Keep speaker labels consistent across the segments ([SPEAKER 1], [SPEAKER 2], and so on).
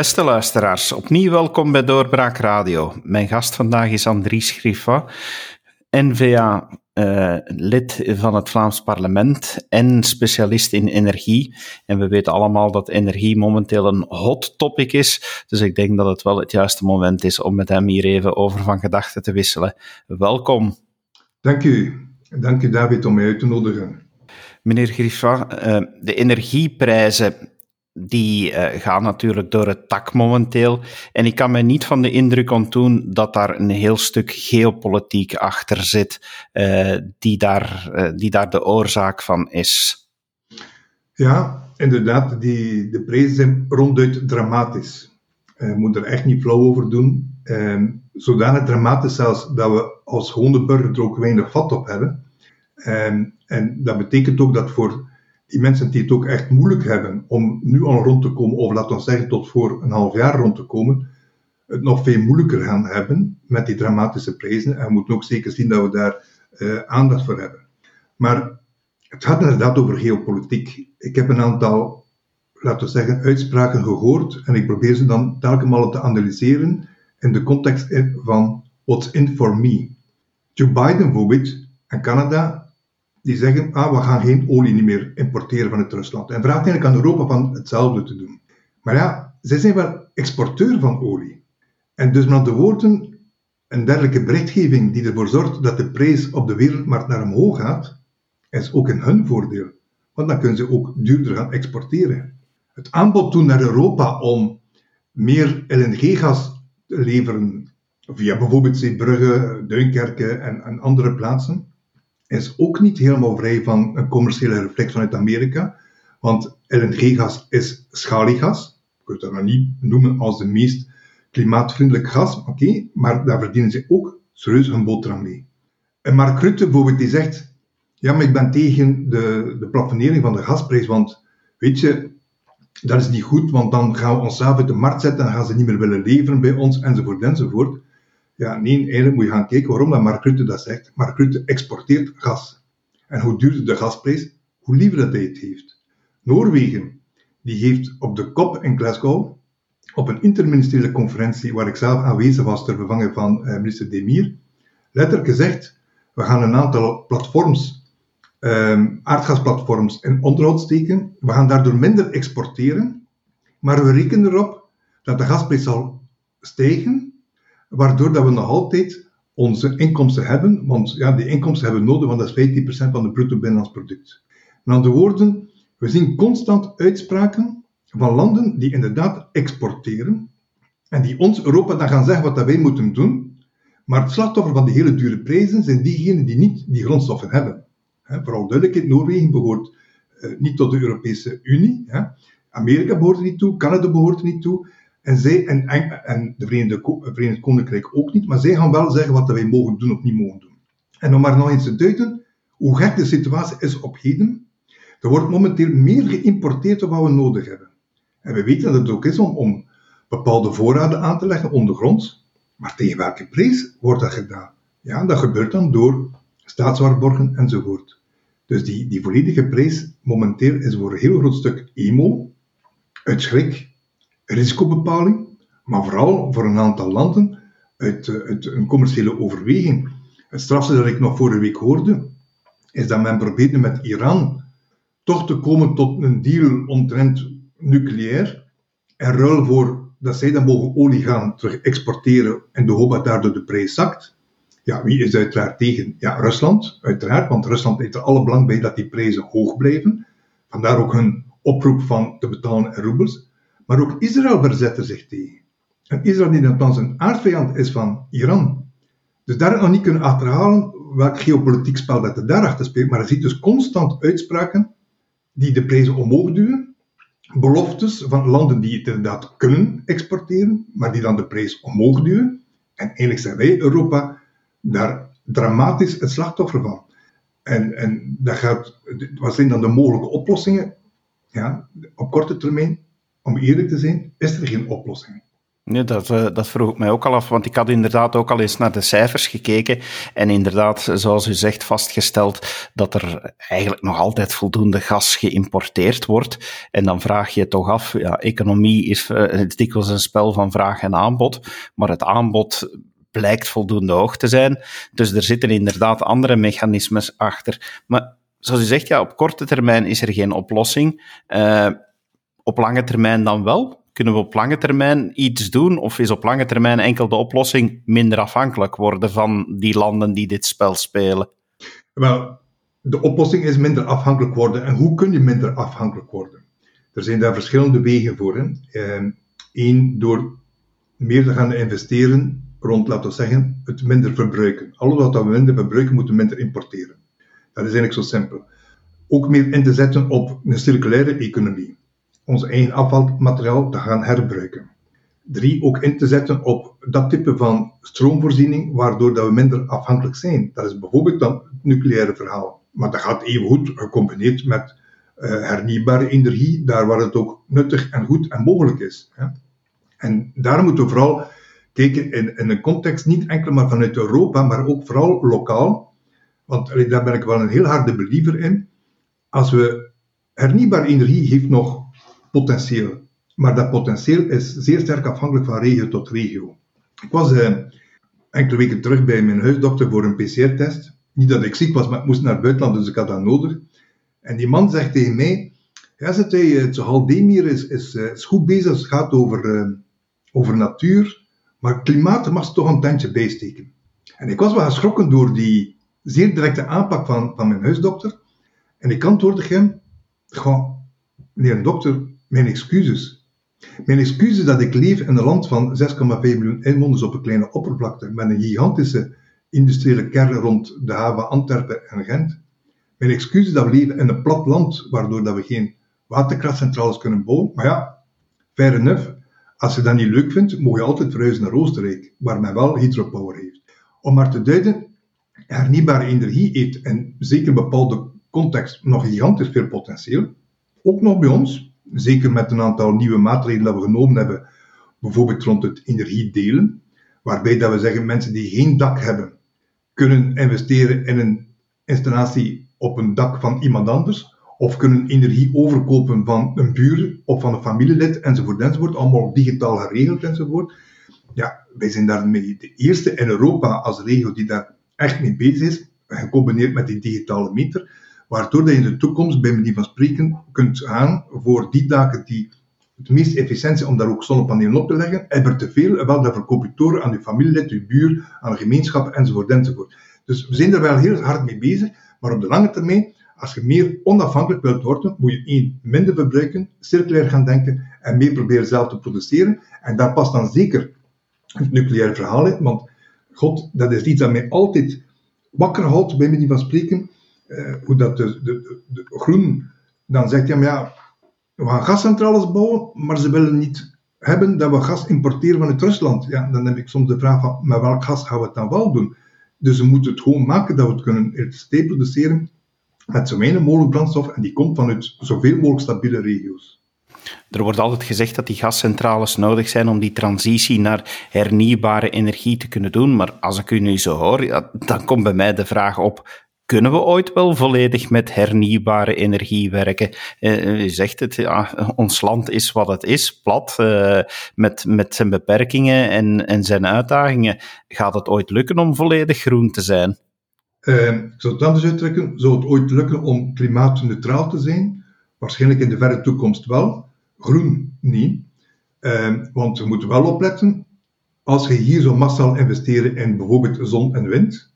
[SPEAKER 1] Beste luisteraars, opnieuw welkom bij Doorbraak Radio. Mijn gast vandaag is Andries Griffa, N-VA-lid uh, van het Vlaams parlement en specialist in energie. En we weten allemaal dat energie momenteel een hot topic is, dus ik denk dat het wel het juiste moment is om met hem hier even over van gedachten te wisselen. Welkom.
[SPEAKER 2] Dank u. Dank u David om mij uit te nodigen.
[SPEAKER 1] Meneer Griffa, uh, de energieprijzen die uh, gaan natuurlijk door het tak momenteel. En ik kan me niet van de indruk ontdoen dat daar een heel stuk geopolitiek achter zit, uh, die, daar, uh, die daar de oorzaak van is.
[SPEAKER 2] Ja, inderdaad, die, de prijzen zijn ronduit dramatisch. Je moet er echt niet flauw over doen. Um, zodanig dramatisch zelfs dat we als gewone burger er ook weinig vat op hebben. Um, en dat betekent ook dat voor die mensen die het ook echt moeilijk hebben om nu al rond te komen, of laten we zeggen tot voor een half jaar rond te komen, het nog veel moeilijker gaan hebben met die dramatische prijzen. En we moeten ook zeker zien dat we daar uh, aandacht voor hebben. Maar het gaat inderdaad over geopolitiek. Ik heb een aantal, laten we zeggen, uitspraken gehoord en ik probeer ze dan telkens te analyseren in de context van what's in for me. Joe Biden bijvoorbeeld en Canada die zeggen, ah, we gaan geen olie meer importeren vanuit Rusland. En vraagt eigenlijk aan Europa van hetzelfde te doen. Maar ja, zij zijn wel exporteur van olie. En dus met andere woorden, een dergelijke berichtgeving die ervoor zorgt dat de prijs op de wereldmarkt naar omhoog gaat, is ook in hun voordeel. Want dan kunnen ze ook duurder gaan exporteren. Het aanbod toen naar Europa om meer LNG-gas te leveren, via bijvoorbeeld Zeebrugge, Duinkerke en, en andere plaatsen, is ook niet helemaal vrij van een commerciële reflex vanuit Amerika. Want LNG-gas is schaliegas. Je kunt dat nog niet noemen als de meest klimaatvriendelijk gas, oké, maar daar verdienen ze ook serieus een boterham mee. En Mark Rutte bijvoorbeeld, die zegt, ja, maar ik ben tegen de, de plafonnering van de gasprijs, want weet je, dat is niet goed, want dan gaan we onszelf uit de markt zetten en gaan ze niet meer willen leveren bij ons, enzovoort, enzovoort. Ja, nee, eigenlijk moet je gaan kijken waarom dat Mark Rutte dat zegt. Mark Rutte exporteert gas. En hoe duurder de gasprijs, hoe liever dat hij het heeft. Noorwegen, die heeft op de kop in Glasgow, op een interministeriële conferentie waar ik zelf aanwezig was ter vervanging van eh, minister Demir, letterlijk gezegd, we gaan een aantal platforms, eh, aardgasplatforms in onderhoud steken. We gaan daardoor minder exporteren, maar we rekenen erop dat de gasprijs zal stijgen waardoor dat we nog altijd onze inkomsten hebben, want ja, die inkomsten hebben we nodig, want dat is 15% van het bruto binnenlands product. Met andere woorden, we zien constant uitspraken van landen die inderdaad exporteren en die ons, Europa, dan gaan zeggen wat dat wij moeten doen, maar het slachtoffer van die hele dure prijzen zijn diegenen die niet die grondstoffen hebben. He, vooral duidelijkheid, Noorwegen behoort uh, niet tot de Europese Unie. Amerika behoort er niet toe, Canada behoort er niet toe, en, zij, en, en de Verenigde, Verenigd Koninkrijk ook niet, maar zij gaan wel zeggen wat wij mogen doen of niet mogen doen. En om maar nog eens te duiden hoe gek de situatie is op heden, er wordt momenteel meer geïmporteerd dan wat we nodig hebben. En we weten dat het ook is om, om bepaalde voorraden aan te leggen ondergronds, maar tegen welke prijs wordt dat gedaan? Ja, dat gebeurt dan door staatswaarborgen enzovoort. Dus die, die volledige prijs momenteel is voor een heel groot stuk emo, uit schrik, risicobepaling, maar vooral voor een aantal landen uit, eh, uit een commerciële overweging. Het strafste dat ik nog vorige week hoorde, is dat men probeerde met Iran toch te komen tot een deal omtrent nucleair, en ruil voor dat zij dan mogen olie gaan exporteren en de hoop dat daardoor de prijs zakt. Ja, wie is uiteraard tegen? Ja, Rusland, uiteraard, want Rusland heeft er alle belang bij dat die prijzen hoog blijven. Vandaar ook hun oproep van te betalen in roebels. Maar ook Israël verzette zich tegen. En Israël die nogthans een aardvijand is van Iran. Dus daar nog niet kunnen achterhalen welk geopolitiek spel dat er daarachter speelt. Maar je ziet dus constant uitspraken die de prijzen omhoog duwen. Beloftes van landen die het inderdaad kunnen exporteren, maar die dan de prijs omhoog duwen. En eigenlijk zijn wij, Europa, daar dramatisch het slachtoffer van. En, en dat gaat, wat zijn dan de mogelijke oplossingen? Ja, op korte termijn om eerlijk te zijn, is er geen oplossing.
[SPEAKER 1] Nee, dat, uh, dat vroeg ik mij ook al af, want ik had inderdaad ook al eens naar de cijfers gekeken en inderdaad, zoals u zegt, vastgesteld dat er eigenlijk nog altijd voldoende gas geïmporteerd wordt. En dan vraag je toch af, ja, economie is uh, dikwijls een spel van vraag en aanbod, maar het aanbod blijkt voldoende hoog te zijn. Dus er zitten inderdaad andere mechanismes achter. Maar zoals u zegt, ja, op korte termijn is er geen oplossing. Uh, op lange termijn dan wel? Kunnen we op lange termijn iets doen? Of is op lange termijn enkel de oplossing minder afhankelijk worden van die landen die dit spel spelen?
[SPEAKER 2] Wel, de oplossing is minder afhankelijk worden. En hoe kun je minder afhankelijk worden? Er zijn daar verschillende wegen voor. Eén, ehm, door meer te gaan investeren rond, laten we zeggen, het minder verbruiken. Alles wat we minder verbruiken, moeten we minder importeren. Dat is eigenlijk zo simpel. Ook meer in te zetten op een circulaire economie ons eigen afvalmateriaal te gaan herbruiken. Drie, ook in te zetten op dat type van stroomvoorziening, waardoor dat we minder afhankelijk zijn. Dat is bijvoorbeeld dan het nucleaire verhaal. Maar dat gaat even goed gecombineerd met uh, hernieuwbare energie, daar waar het ook nuttig en goed en mogelijk is. Hè. En daar moeten we vooral kijken in, in, een context, niet enkel maar vanuit Europa, maar ook vooral lokaal. Want daar ben ik wel een heel harde believer in. Als we hernieuwbare energie heeft nog potentieel. Maar dat potentieel is zeer sterk afhankelijk van regio tot regio. Ik was eh, enkele weken terug bij mijn huisdokter voor een PCR-test. Niet dat ik ziek was, maar ik moest naar het buitenland, dus ik had dat nodig. En die man zegt tegen mij: Ja, zegt hij, het Haldemir is, is, eh, is goed bezig het gaat over, over natuur, maar klimaat mag toch een tandje bijsteken. En ik was wel geschrokken door die zeer directe aanpak van, van mijn huisdokter. En ik antwoordde hem: Gewoon, meneer dokter, mijn excuses. Mijn excuses dat ik leef in een land van 6,5 miljoen inwoners op een kleine oppervlakte, met een gigantische industriële kern rond de haven Antwerpen en Gent. Mijn excuses dat we leven in een plat land, waardoor dat we geen waterkrachtcentrales kunnen bouwen. Maar ja, fair. Als je dat niet leuk vindt, mag je altijd verhuizen naar Oostenrijk, waar men wel hydropower heeft. Om maar te duiden, hernieuwbare energie heeft in zeker bepaalde context nog gigantisch veel potentieel. Ook nog bij ons, zeker met een aantal nieuwe maatregelen dat we genomen hebben, bijvoorbeeld rond het energiedelen, waarbij dat we zeggen mensen die geen dak hebben, kunnen investeren in een installatie op een dak van iemand anders, of kunnen energie overkopen van een buur of van een familielid, enzovoort, enzovoort, allemaal digitaal geregeld, enzovoort. Ja, wij zijn daarmee de eerste in Europa als regio die daar echt mee bezig is, gecombineerd met die digitale meter waardoor je in de toekomst, bij manier van spreken, kunt gaan voor die daken die het meest efficiënt zijn om daar ook zonnepanelen op te leggen. Heb er te veel, wel, dan verkoop je door aan je familielid, je buur, aan de gemeenschap, enzovoort, enzovoort. Dus we zijn er wel heel hard mee bezig, maar op de lange termijn, als je meer onafhankelijk wilt worden, moet je minder verbruiken, circulair gaan denken en meer proberen zelf te produceren. En daar past dan zeker het nucleaire verhaal in, want god, dat is iets dat mij altijd wakker houdt, bij manier van spreken uh, hoe dat de, de, de, groen dan zegt, ja, maar ja, we gaan gascentrales bouwen, maar ze willen niet hebben dat we gas importeren vanuit Rusland. Ja, dan heb ik soms de vraag van, met welk gas gaan we het dan wel doen? Dus we moeten het gewoon maken dat we het kunnen elektriciteit produceren met zo weinig mogelijk brandstof en die komt vanuit zoveel mogelijk stabiele regio's.
[SPEAKER 1] Er wordt altijd gezegd dat die gascentrales nodig zijn om die transitie naar hernieuwbare energie te kunnen doen. Maar als ik u nu zo hoor, dan komt bij mij de vraag op: kunnen we ooit wel volledig met hernieuwbare energie werken? Uh, zegt het, ja, ons land is wat het is, plat, uh, met, met zijn beperkingen en, en zijn uitdagingen. Gaat het ooit lukken om volledig groen te zijn?
[SPEAKER 2] Uh, ik zou het anders uitdrukken. Zou het ooit lukken om klimaatneutraal te zijn? Waarschijnlijk in de verre toekomst wel. Groen niet. want we moeten wel opletten. Als je hier zo massaal investeren in bijvoorbeeld zon en wind,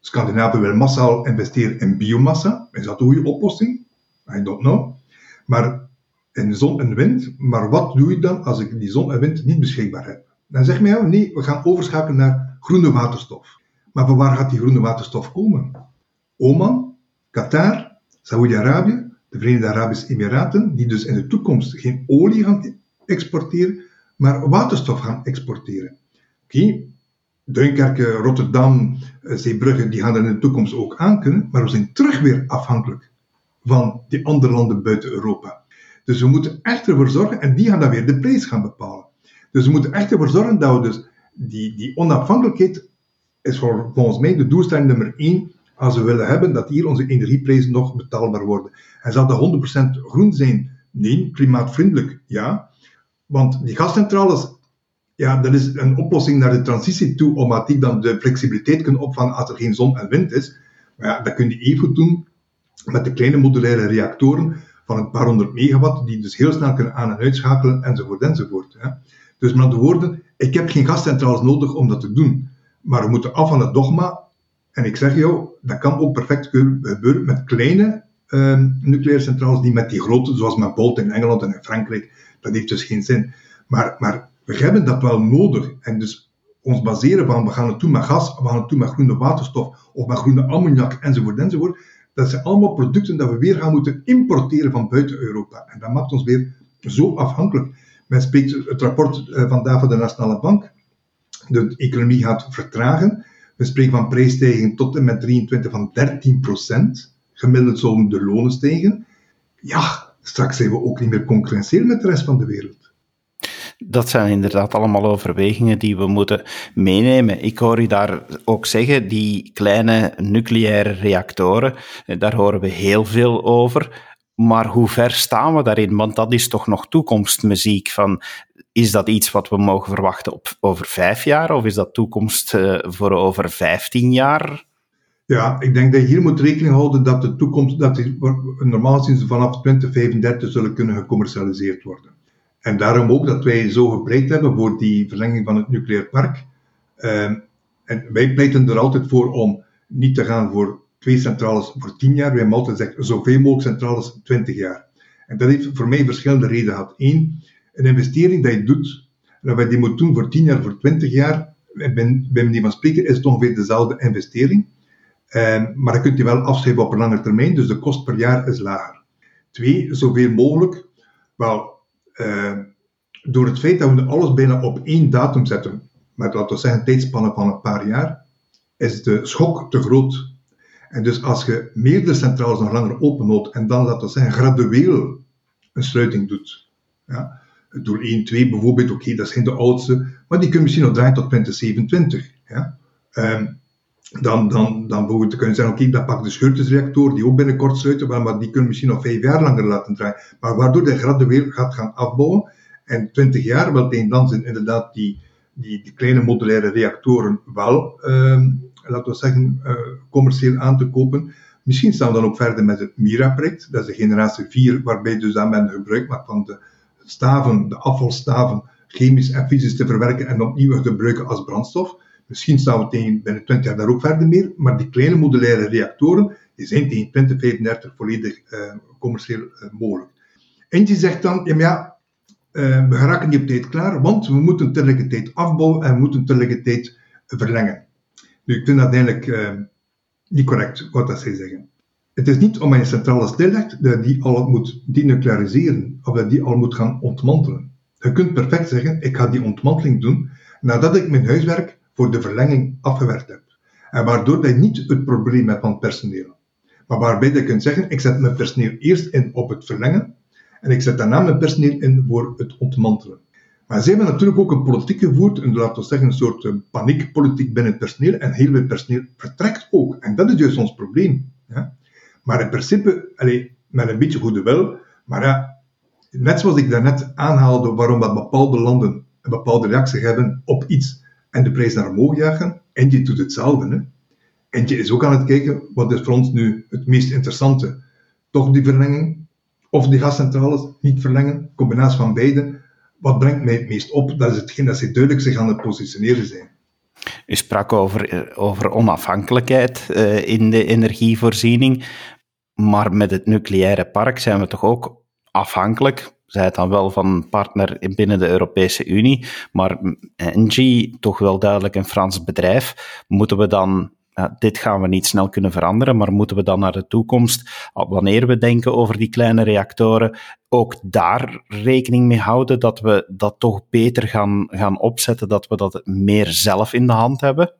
[SPEAKER 2] Scandinavië wil massaal investeren in biomassa. Is dat een goede oplossing? I don't know. Maar in zon en wind. Maar wat doe je dan als ik die zon en wind niet beschikbaar heb? Dan zeg mij, nee, we gaan overschakelen naar groene waterstof. Maar van waar gaat die groene waterstof komen? Oman, Qatar, Saoedi-Arabië, de Verenigde Arabische Emiraten, die dus in de toekomst geen olie gaan exporteren, maar waterstof gaan exporteren. Oké, Duinkerke, Rotterdam, eh, Zeebrugge, die gaan er in de toekomst ook aan kunnen, maar we zijn terug weer afhankelijk van die andere landen buiten Europa. Dus we moeten echt ervoor zorgen, en die gaan dan weer de prijs gaan bepalen. Dus we moeten echt ervoor zorgen dat we dus die, die onafhankelijkheid is voor, volgens mij de doelstelling nummer één als we willen hebben dat hier onze energieprijzen nog betaalbaar worden. En zal dat 100% groen zijn? Nee, klimaatvriendelijk, ja. Want die gascentrales, ja, dat is een oplossing naar de transitie toe, omdat die dan de flexibiliteit kunnen opvangen als er geen zon en wind is. Maar ja, dat kun je even doen met de kleine modulaire reactoren van een paar honderd megawatt, die dus heel snel kunnen aan- en uitschakelen, enzovoort, enzovoort. Hè. Dus met andere woorden, ik heb geen gascentrales nodig om dat te doen. Maar we moeten af van het dogma. En ik zeg jou, dat kan ook perfect gebeuren met kleine uh, nucleaire centrales, die met die grote, zoals met Bolt in Engeland en in Frankrijk, dat heeft dus geen zin. Maar, maar we hebben dat wel nodig. En dus ons baseren van we gaan het doen met gas, we gaan het doen met groene waterstof of met groene ammoniak enzovoort enzovoort. Dat zijn allemaal producten dat we weer gaan moeten importeren van buiten Europa. En dat maakt ons weer zo afhankelijk. Men spreekt het rapport eh, vandaag van de Nationale Bank. De economie gaat vertragen. We spreken van prijsstijging tot en met 23 van 13 procent. Gemiddeld zullen de lonen stijgen. Ja, straks zijn we ook niet meer concurrentieel met de rest van de wereld.
[SPEAKER 1] Dat zijn inderdaad allemaal overwegingen die we moeten meenemen. Ik hoor u daar ook zeggen, die kleine nucleaire reactoren, eh, daar horen we heel veel over. Maar hoe ver staan we daarin? Want dat is toch nog toekomstmuziek. Van, is dat iets wat we mogen verwachten op, over vijf jaar? Of is dat toekomst uh, voor over vijftien jaar?
[SPEAKER 2] Ja, ik denk dat je hier moet rekening houden dat de toekomst, dat die, normaal gezien vanaf 2035 zullen kunnen gecommercialiseerd worden. En daarom ook dat wij zo gepleit hebben voor die verlenging van het nucleair park. Uh, en wij pleiten er altijd voor om niet te gaan voor twee centrales voor tien jaar. Wij hebben altijd gezegd zoveel mogelijk centrales 20 jaar. En dat heeft voor mij verschillende redenen gehad. Eén, een investering dat je doet, dat wij die moet doen voor 10 jaar, voor 20 jaar, bij, bij manier van spreken is het ongeveer dezelfde investering. Uh, maar dan kunt je wel afschrijven op een lange termijn, dus de kost per jaar is lager. Twee, zoveel mogelijk. Wel, uh, door het feit dat we alles bijna op één datum zetten, met laten we zeggen tijdspannen van een paar jaar, is de schok te groot. En dus als je meerdere centrales nog langer openhoudt en dan, laten we zeggen, gradueel een sluiting doet. Ja, door 1, 2 bijvoorbeeld, oké, okay, dat zijn de oudste, maar die kunnen misschien nog draaien tot 2027. Ja. Um, dan, dan, dan bijvoorbeeld kunnen zeggen, oké, okay, dat pakt de scheurtjesreactor, die ook binnenkort sluiten, maar die kunnen misschien nog vijf jaar langer laten draaien. Maar waardoor de gradueel gaat gaan afbouwen. En 20 jaar, wel tegen dan zijn inderdaad die, die, kleine modulaire reactoren wel, uh, laten we zeggen, uh, commercieel aan te kopen. Misschien staan we dan ook verder met het MIRA-project, dat is de generatie 4, waarbij dus dan men gebruik maakt van de staven, de afvalstaven, chemisch en fysisch te verwerken en opnieuw te gebruiken als brandstof. Misschien staan we tegen binnen 20 jaar daar ook verder mee, maar die kleine modulaire reactoren die zijn tegen 2035 volledig uh, commercieel uh, mogelijk. Eentje zegt dan, ja, uh, we geraken niet op tijd klaar, want we moeten tegelijkertijd afbouwen en we moeten tegelijkertijd verlengen. Nu, ik vind dat eigenlijk niet correct, wat dat zij zeggen. Het is niet omdat je centrale stillegt dat die al moet denucleariseren, of dat die al moet gaan ontmantelen. Je kunt perfect zeggen, ik ga die ontmanteling doen, nadat ik mijn huiswerk voor de verlenging afgewerkt hebt. En waardoor je niet het probleem hebt van personeel. Maar waarbij je kunt zeggen, ik zet mijn personeel eerst in op het verlengen en ik zet daarna mijn personeel in voor het ontmantelen. Maar ze hebben natuurlijk ook een politiek gevoerd, een, laten we zeggen, een soort uh, paniekpolitiek binnen het personeel en heel veel personeel vertrekt ook. En dat is juist ons probleem. Maar in principe, allez, met een beetje goede wil, maar ja, net zoals ik daarnet aanhaalde waarom bepaalde landen een bepaalde reactie hebben op iets en de prijs naar omhoog jagen. Engie doet hetzelfde. Hè? Engie is ook aan het kijken, wat voor ons nu het meest interessante? Toch die verlenging? Of die gascentrales niet verlengen? Combinatie van beide. Wat brengt mij het meest op? Dat is hetgeen dat ze duidelijk zich aan het positioneren zijn.
[SPEAKER 1] U sprak over, eh, over onafhankelijkheid uh, in de energievoorziening, maar met het nucleaire park zijn we toch ook afhankelijk zij het dan wel van een partner binnen de Europese Unie, maar Engie toch wel duidelijk een Frans bedrijf. Moeten we dan, dit gaan we niet snel kunnen veranderen, maar moeten we dan naar de toekomst, wanneer we denken over die kleine reactoren, ook daar rekening mee houden dat we dat toch beter gaan, gaan opzetten, dat we dat meer zelf in de hand hebben?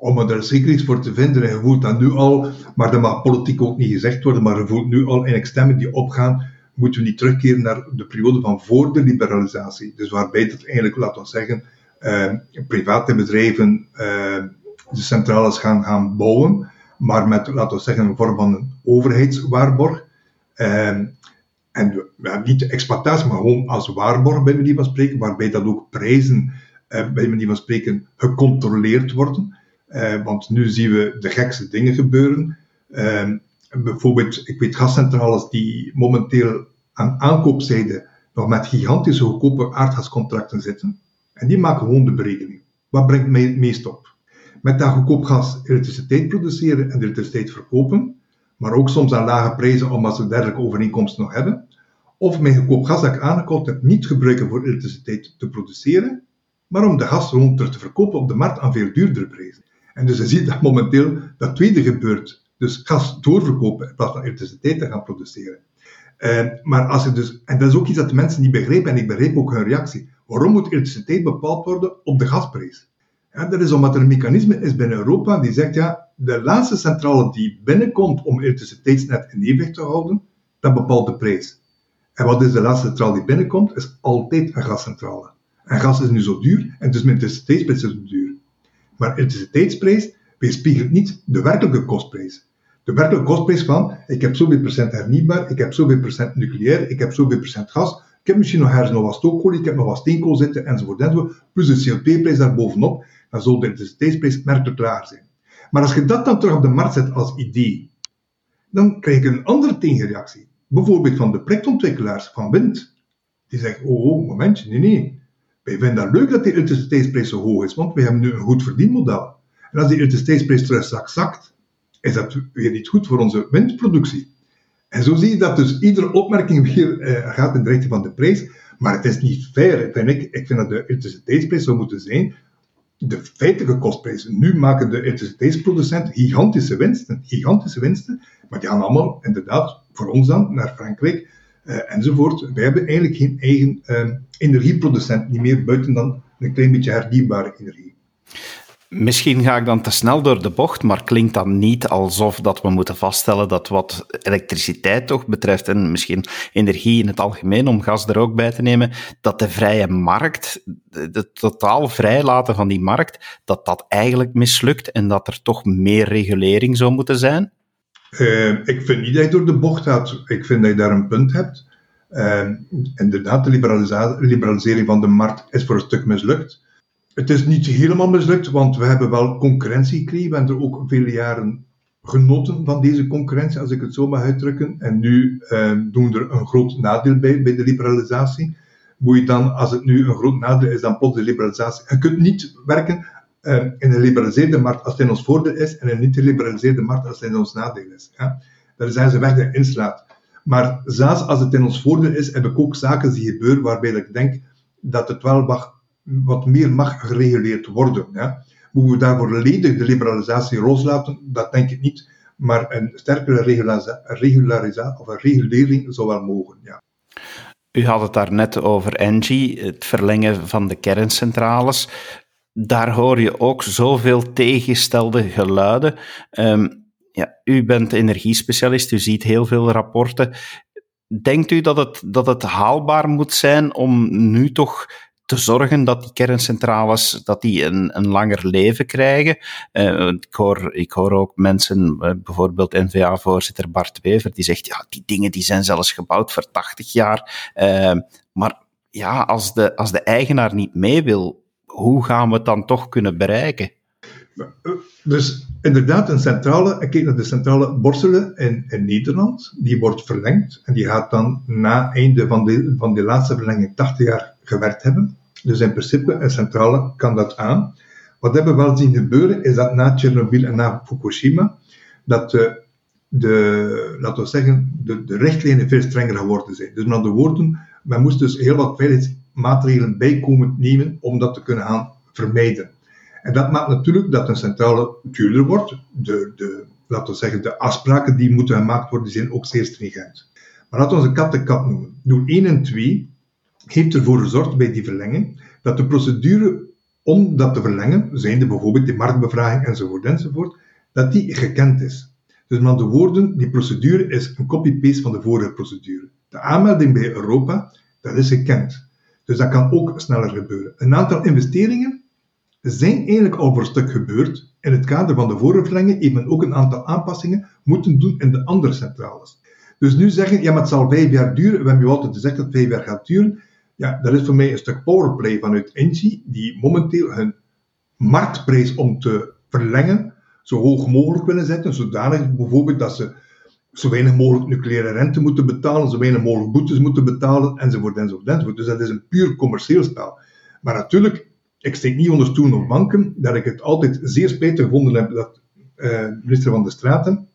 [SPEAKER 2] om er zeker iets voor te vinden. En je voelt dat nu al, maar dat mag politiek ook niet gezegd worden, maar je voelt nu al in stemmen die opgaan moeten we niet terugkeren naar de periode van voor de liberalisatie. Dus waarbij dat eigenlijk, laten we zeggen, uh, private bedrijven uh, de centrales gaan, gaan bouwen, maar met, laten we zeggen, een vorm van een overheidswaarborg. Uh, en niet de exploitatie, maar gewoon als waarborg, bij manier van spreken, waarbij dat ook prijzen, bij manier van spreken, gecontroleerd worden. want nu zien we de gekste dingen gebeuren. bijvoorbeeld, ik weet gascentrales die momenteel aan aankoopzijde nog met gigantische goedkope aardgascontracten zitten. En die maken gewoon de berekening. Wat brengt mij het meest op? Met dat goedkoop gas elektriciteit produceren en elektriciteit verkopen, maar ook soms aan lage prijzen omdat ze dergelijke overeenkomsten nog hebben. Of mijn goedkoop gas dat ik aangekocht heb niet gebruiken voor elektriciteit te produceren, maar om de gas terug te verkopen op de markt aan veel duurdere prijzen. En dus je ziet dat momenteel dat tweede gebeurt. Dus gas doorverkopen in plaats van elektriciteit te gaan produceren. Uh, maar als je dus, en dat is ook iets dat de mensen niet begrijpen, en ik begrijp ook hun reactie. Waarom moet elektriciteit bepaald worden op de gasprijs? Dat is omdat er een mechanisme is binnen Europa die zegt, ja, de laatste centrale die binnenkomt om elektriciteitsnet in evenwicht te houden, dat bepaalt de prijs. En wat is de laatste centrale die binnenkomt? Is altijd een gascentrale. En gas is nu zo duur, en dus mijn elektriciteitsprijs is zo duur. Maar elektriciteitsprijs weerspiegelt niet de werkelijke kostprijs. De werkelijke kostprijs van, ik heb zoveel procent hernieuwbaar, ik heb zoveel procent nucleair, ik heb zoveel procent gas, ik heb misschien nog ergens nog wat stookolie, ik heb nog wat steenkool zitten, enzovoort, enzovoort, plus de CO2-prijs daarbovenop, dan zal de elektriciteitsprijs merkelijk klaar zijn. Maar als je dat dan terug op de markt zet als idee, dan krijg je een andere tegenreactie. Bijvoorbeeld van de projectontwikkelaars van wind. Die zeggen, oh, oh, momentje, nee, nee. Wij vinden dat leuk dat die elektriciteitsprijs zo hoog is, want we hebben nu een goed verdienmodel. En als die elektriciteitsprijs terug straks zakt, is dat weer niet goed voor onze windproductie. En zo zie je dat dus iedere opmerking weer uh, gaat in de richting van de prijs. Maar het is niet fair, ik. Ik vind dat de elektriciteitsprijs zou moeten zijn de feitelijke kostprijzen. Nu maken de elektriciteitsproducenten gigantische winsten, gigantische winsten, maar die gaan allemaal inderdaad voor ons dan naar Frankrijk uh, enzovoort. Wij hebben eigenlijk geen eigen uh, energieproducent, niet meer buiten dan een klein beetje hernieuwbare energie.
[SPEAKER 1] Misschien ga ik dan te snel door de bocht, maar klinkt dan niet alsof dat we moeten vaststellen dat wat elektriciteit toch betreft, en misschien energie in het algemeen, om gas er ook bij te nemen, dat de vrije markt, de totaal vrijlaten van die markt, dat dat eigenlijk mislukt en dat er toch meer regulering zou moeten zijn?
[SPEAKER 2] Uh, ik vind niet dat je door de bocht gaat. Ik vind dat je daar een punt hebt. Uh, inderdaad, de liberalisering van de markt is voor een stuk mislukt. Het is niet helemaal mislukt, want we hebben wel concurrentie gekregen. We hebben er ook vele jaren genoten van deze concurrentie, als ik het zo mag uitdrukken. En nu eh, doen we er een groot nadeel bij, bij de liberalisatie. Moet je dan, als het nu een groot nadeel is, dan plots de liberalisatie. Je kunt niet werken uh, in een liberaliseerde markt als het in ons voordeel is, en in een niet-liberaliseerde markt als het in ons nadeel is. Ja? Daar zijn ze weg dat inslaat. Maar zelfs als het in ons voordeel is, heb ik ook zaken die gebeuren waarbij ik denk dat het wel mag wat meer mag gereguleerd worden. Ja. Moeten we daarvoor volledig de liberalisatie loslaten? Dat denk ik niet. Maar een sterkere regularisatie of een regulering zou wel mogen. Ja.
[SPEAKER 1] U had het daar net over Engie, het verlengen van de kerncentrales. Daar hoor je ook zoveel tegengestelde geluiden. Um, ja, u bent energiespecialist, u ziet heel veel rapporten. Denkt u dat het, dat het haalbaar moet zijn om nu toch te zorgen dat die kerncentrales dat die een, een langer leven krijgen. Uh, ik, hoor, ik hoor ook mensen, uh, bijvoorbeeld NVA-voorzitter Bart Wever, die zegt, ja, die dingen die zijn zelfs gebouwd voor 80 jaar. Uh, maar ja, als de, als de eigenaar niet mee wil, hoe gaan we het dan toch kunnen bereiken?
[SPEAKER 2] Dus inderdaad, een centrale, ik kijk naar de centrale Borselen in, in Nederland, die wordt verlengd en die gaat dan na einde van de, van de laatste verlenging 80 jaar gewerkt hebben. Dus in principe, een centrale kan dat aan. Wat hebben we wel zien gebeuren, is dat na Tsjernobyl en na Fukushima, dat de, de laten we zeggen, de, richtlijnen veel strenger geworden zijn. Dus met andere woorden, men moest dus heel wat veiligheidsmaatregelen bijkomend nemen om dat te kunnen gaan vermijden. En dat maakt natuurlijk dat een centrale duurder wordt. De, de, laten we zeggen, de afspraken die moeten gemaakt worden, zijn ook zeer stringent. Maar laten we een kat de kat noemen. Doel 1 en 2 heeft ervoor gezorgd bij die verlenging dat de procedure om dat te verlengen, zijnde bijvoorbeeld die marktbevraging enzovoort enzovoort, dat die gekend is. Dus met andere woorden, die procedure is een copy-paste van de vorige procedure. De aanmelding bij Europa, dat is gekend. Dus dat kan ook sneller gebeuren. Een aantal investeringen zijn eigenlijk al voor een stuk gebeurd. In het kader van de voorverlenging heeft men ook een aantal aanpassingen moeten doen in de andere centrales. Dus nu zeggen, ja, maar het zal vijf jaar duren. We hebben u altijd gezegd dat het vijf jaar gaat duren. Ja, dat is voor mij een stuk powerplay vanuit Engie, die momenteel hun marktprijs om te verlengen zo hoog mogelijk willen zetten, zodanig bijvoorbeeld dat ze zo weinig mogelijk nucleaire rente moeten betalen, zo weinig mogelijk boetes moeten betalen, enzovoort, enzovoort, enzovoort. Dus dat is een puur commercieel spel. Maar natuurlijk, ik steek niet onder stoelen of banken, dat ik het altijd zeer spijtig gevonden heb dat uh, minister van de Straten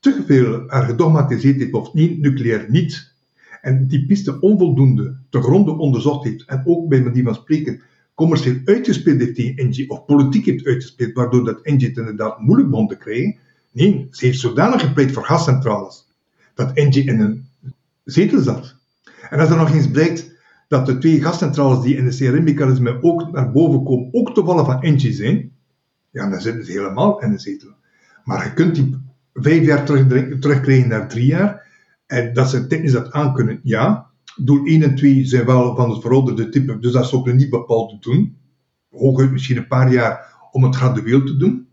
[SPEAKER 2] te veel er gedogmatiseerd heeft of niet, nucleair niet, en die piste onvoldoende te gronden onderzocht heeft, en ook bij manier van spreken commercieel uitgespeeld heeft tegen Engie, of politiek heeft uitgespeeld, waardoor dat Engie het inderdaad moeilijk begon te krijgen. Nee, ze heeft zodanig gepleit voor gascentrales, dat Engie in een zetel zat. En als er nog eens blijkt dat de twee gascentrales die in de CRM-mechanisme ook naar boven komen, ook toevallig van Engie zijn, ja, dan zitten ze helemaal in een zetel. Maar je kunt die vijf jaar terug, terugkrijgen naar drie jaar, en dat ze technisch dat aankunnen, ja, Doel 1 en 2 zijn wel van het verouderde type, dus dat is ook niet bepaald te doen. Hooguit misschien een paar jaar om het gradueel te doen.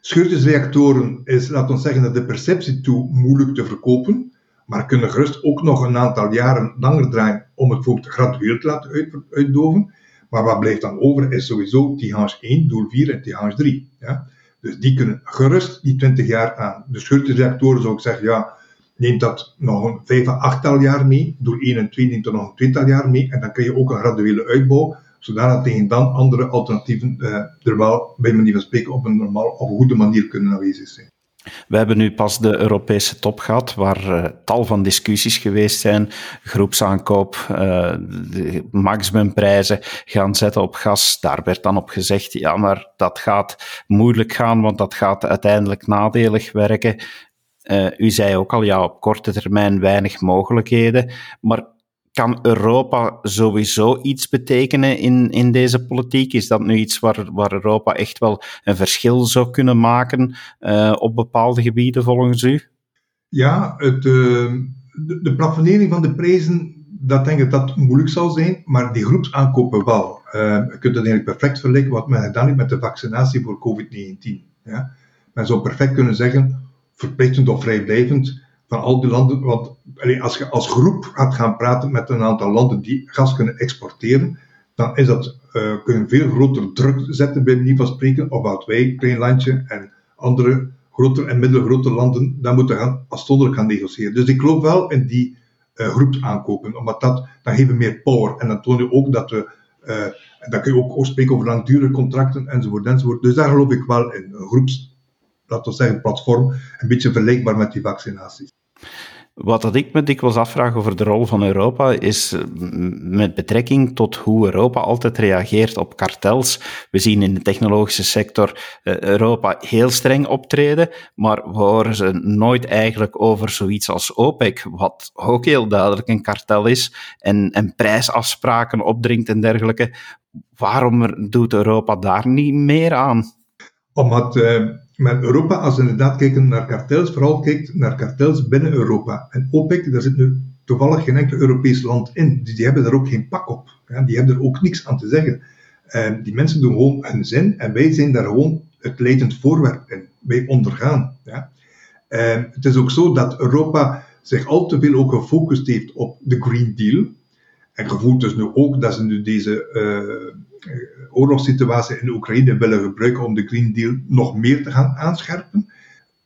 [SPEAKER 2] Scheurtjesreactoren is, laten we zeggen, dat de perceptie toe moeilijk te verkopen, maar kunnen gerust ook nog een aantal jaren langer draaien om het bijvoorbeeld gradueel te laten uit, uitdoven. Maar wat blijft dan over is sowieso Tihange 1, doel 4 en Tihange 3. Ja? Dus die kunnen gerust die 20 jaar aan. De scheurtjesreactoren zou ik zeggen, ja, neemt dat nog een vijf à achttal jaar mee. Door 1 en 2 neemt er nog een tweetal jaar mee. En dan kun je ook een graduele uitbouw, zodat tegen dan andere alternatieven uh, er wel, bij manier van spreken, op een normaal of goede manier kunnen aanwezig zijn.
[SPEAKER 1] We hebben nu pas de Europese top gehad, waar uh, tal van discussies geweest zijn. Groepsaankoop, uh, de maximumprijzen gaan zetten op gas. Daar werd dan op gezegd, ja, maar dat gaat moeilijk gaan, want dat gaat uiteindelijk nadelig werken. Uh, u zei ook al, ja, op korte termijn weinig mogelijkheden. Maar kan Europa sowieso iets betekenen in, in deze politiek? Is dat nu iets waar, waar Europa echt wel een verschil zou kunnen maken uh, op bepaalde gebieden volgens u?
[SPEAKER 2] Ja, het, uh, de, de plafonering van de prijzen, dat denk ik dat dat moeilijk zal zijn, maar die groepsaankopen wel. Uh, je kunt het eigenlijk perfect vergelijken wat men gedaan heeft met de vaccinatie voor COVID-19. Ja? Men zou perfect kunnen zeggen, verplichtend of vrijblijvend van al die landen. Want als je als groep gaat gaan praten met een aantal landen die gas kunnen exporteren, dan is dat, uh, kun je veel groter druk zetten bij manier van spreken op wat wij, klein landje, en andere grotere en middelgrote landen, dan moeten gaan afzonderlijk gaan negociëren. Dus ik geloof wel in die uh, groepsaankopen, omdat dat, dan geven meer power. En dan toon je ook dat we, uh, dan kun je ook spreken over langdurige contracten enzovoort enzovoort. Dus daar geloof ik wel in, groeps laten we zeggen, platform, een beetje vergelijkbaar met die vaccinaties.
[SPEAKER 1] Wat dat ik me dikwijls afvraag over de rol van Europa is eh, met betrekking tot hoe Europa altijd reageert op kartels. We zien in de technologische sector eh, Europa heel streng optreden, maar we horen ze nooit eigenlijk over zoiets als OPEC, wat ook heel duidelijk een kartel is en, en prijsafspraken opdringt en dergelijke. Waarom doet Europa daar niet meer aan?
[SPEAKER 2] Omdat uh, met Europa, als we inderdaad kijken naar kartels, vooral kijkt naar kartels binnen Europa. En OPEC, daar zit nu toevallig geen enkel Europees land in. Dus die hebben daar ook geen pak op. Die hebben er ook niks aan te zeggen. En die mensen doen gewoon hun zin en wij zijn daar gewoon het leidend voorwerp in. Wij ondergaan. Ja. Het is ook zo dat Europa zich al te veel ook gefocust heeft op de Green Deal. En gevoeld dus nu ook dat ze nu deze uh, oorlogssituatie in Oekraïne willen gebruiken om de Green Deal nog meer te gaan aanscherpen.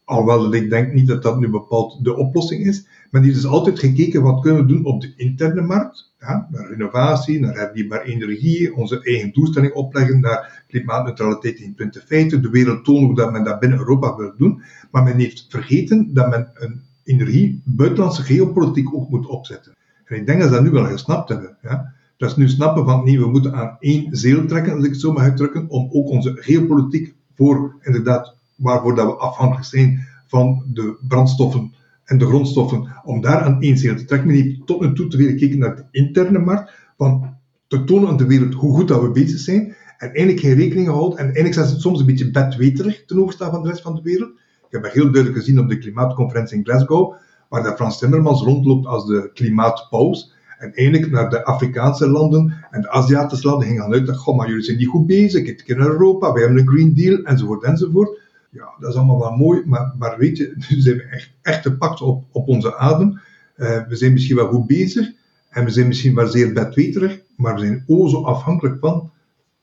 [SPEAKER 2] Alhoewel ik denk niet dat dat nu bepaald de oplossing is. Maar die is dus altijd gekeken wat kunnen we doen op de interne markt. Ja, naar renovatie, naar hernieuwbare energie, onze eigen doelstelling opleggen naar klimaatneutraliteit in 2050. De wereld tonen hoe dat men dat binnen Europa wil doen. Maar men heeft vergeten dat men een energie, buitenlandse geopolitiek ook moet opzetten. En ik denk dat ze dat nu wel gesnapt hebben. Ja. Is nu snappen van nee, we moeten aan één zeel trekken, als ik het zo mag uitdrukken, om ook onze geopolitiek voor, inderdaad, waarvoor dat we afhankelijk zijn van de brandstoffen en de grondstoffen, om daar aan één zeel te trekken. Men heeft tot nu toe te veel gekeken naar de interne markt, van te tonen aan de wereld hoe goed dat we bezig zijn, en eigenlijk geen rekening gehouden, en eigenlijk zijn ze soms een beetje bedweterig ten overstaan van de rest van de wereld. Ik heb dat heel duidelijk gezien op de klimaatconferentie in Glasgow, waar dat Frans Timmermans rondloopt als de klimaatpaus. En eigenlijk naar de Afrikaanse landen en de Aziatische landen ging uit dat, goh, maar jullie zijn niet goed bezig, het in Europa, wij hebben een Green Deal, enzovoort, enzovoort. Ja, dat is allemaal wel mooi, maar, maar weet je, nu zijn we echt, echt gepakt op, op onze adem. Uh, we zijn misschien wel goed bezig, en we zijn misschien wel zeer bedweterig, maar we zijn o zo afhankelijk van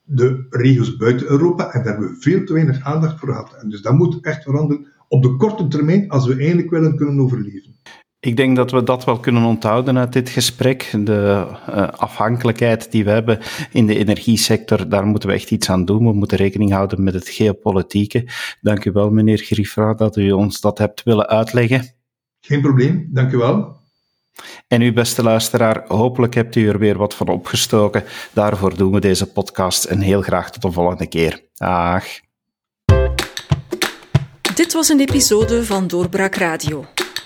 [SPEAKER 2] de regio's buiten Europa. En daar hebben we veel te weinig aandacht voor gehad. En dus dat moet echt veranderen op de korte termijn als we eigenlijk willen kunnen overleven.
[SPEAKER 1] Ik denk dat we dat wel kunnen onthouden uit dit gesprek. De uh, afhankelijkheid die we hebben in de energiesector, daar moeten we echt iets aan doen. We moeten rekening houden met het geopolitieke. Dank u wel, meneer Griffra, dat u ons dat hebt willen uitleggen.
[SPEAKER 2] Geen probleem, dank u wel.
[SPEAKER 1] En u, beste luisteraar, hopelijk hebt u er weer wat van opgestoken. Daarvoor doen we deze podcast en heel graag tot de volgende keer. Dag.
[SPEAKER 3] Dit was een episode van Doorbraak Radio,